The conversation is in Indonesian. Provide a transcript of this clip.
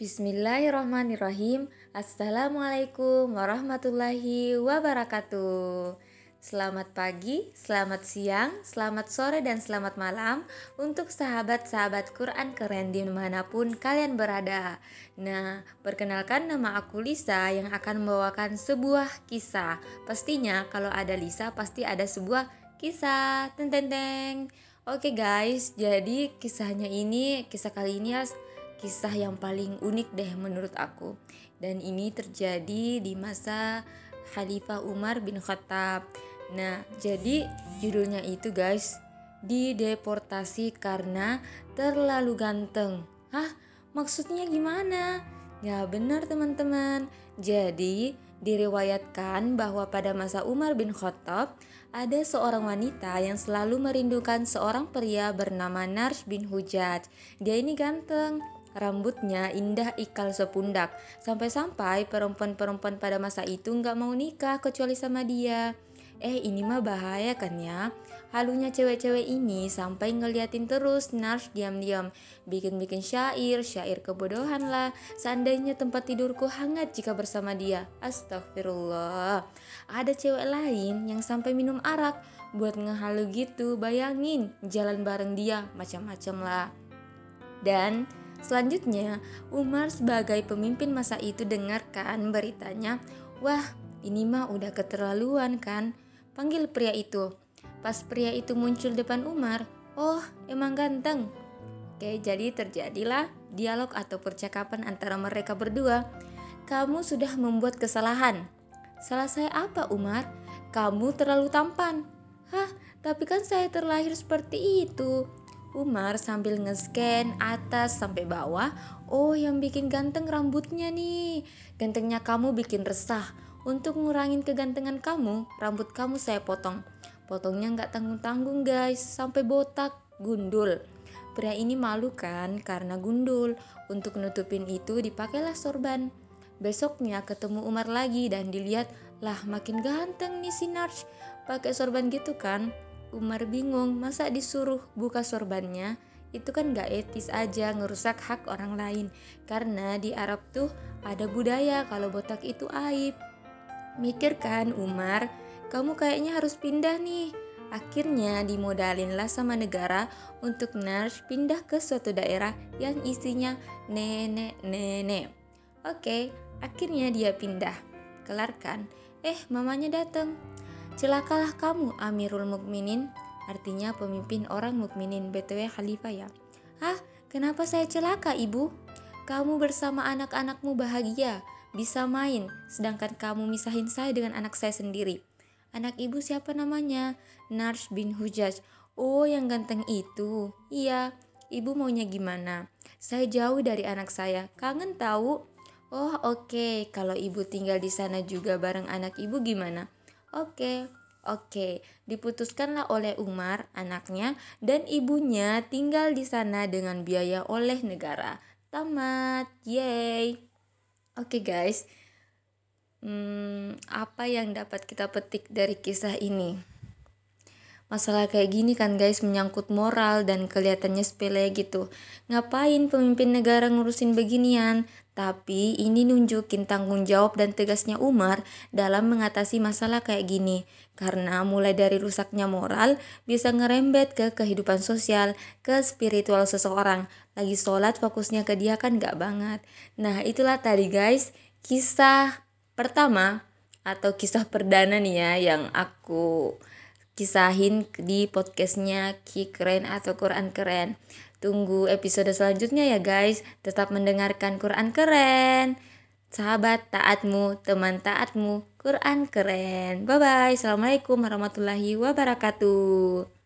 Bismillahirrahmanirrahim. Assalamualaikum warahmatullahi wabarakatuh. Selamat pagi, selamat siang, selamat sore, dan selamat malam untuk sahabat-sahabat Quran keren di mana pun kalian berada. Nah, perkenalkan nama aku Lisa yang akan membawakan sebuah kisah. Pastinya kalau ada Lisa pasti ada sebuah kisah. Teng teng teng. Oke guys, jadi kisahnya ini, kisah kali ini kisah yang paling unik deh menurut aku. Dan ini terjadi di masa Khalifah Umar bin Khattab. Nah, jadi judulnya itu guys, dideportasi karena terlalu ganteng. Hah? Maksudnya gimana? Ya benar teman-teman. Jadi diriwayatkan bahwa pada masa Umar bin Khattab ada seorang wanita yang selalu merindukan seorang pria bernama Narsh bin Hujaj. Dia ini ganteng, Rambutnya indah ikal sepundak. Sampai-sampai perempuan-perempuan pada masa itu nggak mau nikah kecuali sama dia. Eh ini mah bahaya kan ya. Halunya cewek-cewek ini sampai ngeliatin terus Nars diam-diam. Bikin-bikin syair, syair kebodohan lah. Seandainya tempat tidurku hangat jika bersama dia. Astagfirullah. Ada cewek lain yang sampai minum arak. Buat ngehalu gitu, bayangin jalan bareng dia, macam-macam lah. Dan Selanjutnya, Umar sebagai pemimpin masa itu dengarkan beritanya, wah ini mah udah keterlaluan kan? Panggil pria itu. Pas pria itu muncul depan Umar, oh emang ganteng. Oke, jadi terjadilah dialog atau percakapan antara mereka berdua. Kamu sudah membuat kesalahan. Salah saya apa Umar? Kamu terlalu tampan. Hah, tapi kan saya terlahir seperti itu. Umar sambil nge-scan atas sampai bawah. Oh, yang bikin ganteng rambutnya nih. Gantengnya kamu bikin resah. Untuk ngurangin kegantengan kamu, rambut kamu saya potong. Potongnya nggak tanggung-tanggung guys, sampai botak, gundul. Pria ini malu kan karena gundul. Untuk nutupin itu dipakailah sorban. Besoknya ketemu Umar lagi dan dilihat, lah makin ganteng nih si Narj. Pakai sorban gitu kan, Umar bingung masa disuruh buka sorbannya? Itu kan gak etis aja ngerusak hak orang lain. Karena di Arab tuh ada budaya kalau botak itu aib. Mikir kan Umar kamu kayaknya harus pindah nih. Akhirnya dimodalinlah sama negara untuk Narj pindah ke suatu daerah yang isinya nenek-nenek. Oke akhirnya dia pindah. Kelar kan? Eh mamanya datang Celakalah kamu Amirul Mukminin, artinya pemimpin orang mukminin BTW khalifah ya. Hah, kenapa saya celaka ibu? Kamu bersama anak-anakmu bahagia, bisa main, sedangkan kamu misahin saya dengan anak saya sendiri. Anak ibu siapa namanya? Nars bin Hujaj. Oh, yang ganteng itu. Iya, ibu maunya gimana? Saya jauh dari anak saya, kangen tahu. Oh, oke. Okay. Kalau ibu tinggal di sana juga bareng anak ibu gimana? Oke, oke. Diputuskanlah oleh Umar, anaknya, dan ibunya tinggal di sana dengan biaya oleh negara. Tamat, yay. Oke guys, hmm, apa yang dapat kita petik dari kisah ini? Masalah kayak gini kan guys menyangkut moral dan kelihatannya sepele gitu. Ngapain pemimpin negara ngurusin beginian? Tapi ini nunjukin tanggung jawab dan tegasnya Umar dalam mengatasi masalah kayak gini. Karena mulai dari rusaknya moral bisa ngerembet ke kehidupan sosial, ke spiritual seseorang. Lagi sholat fokusnya ke dia kan gak banget. Nah itulah tadi guys kisah pertama atau kisah perdana nih ya yang aku kisahin di podcastnya Ki Keren atau Quran Keren. Tunggu episode selanjutnya ya guys. Tetap mendengarkan Quran Keren. Sahabat taatmu, teman taatmu, Quran Keren. Bye bye. Assalamualaikum warahmatullahi wabarakatuh.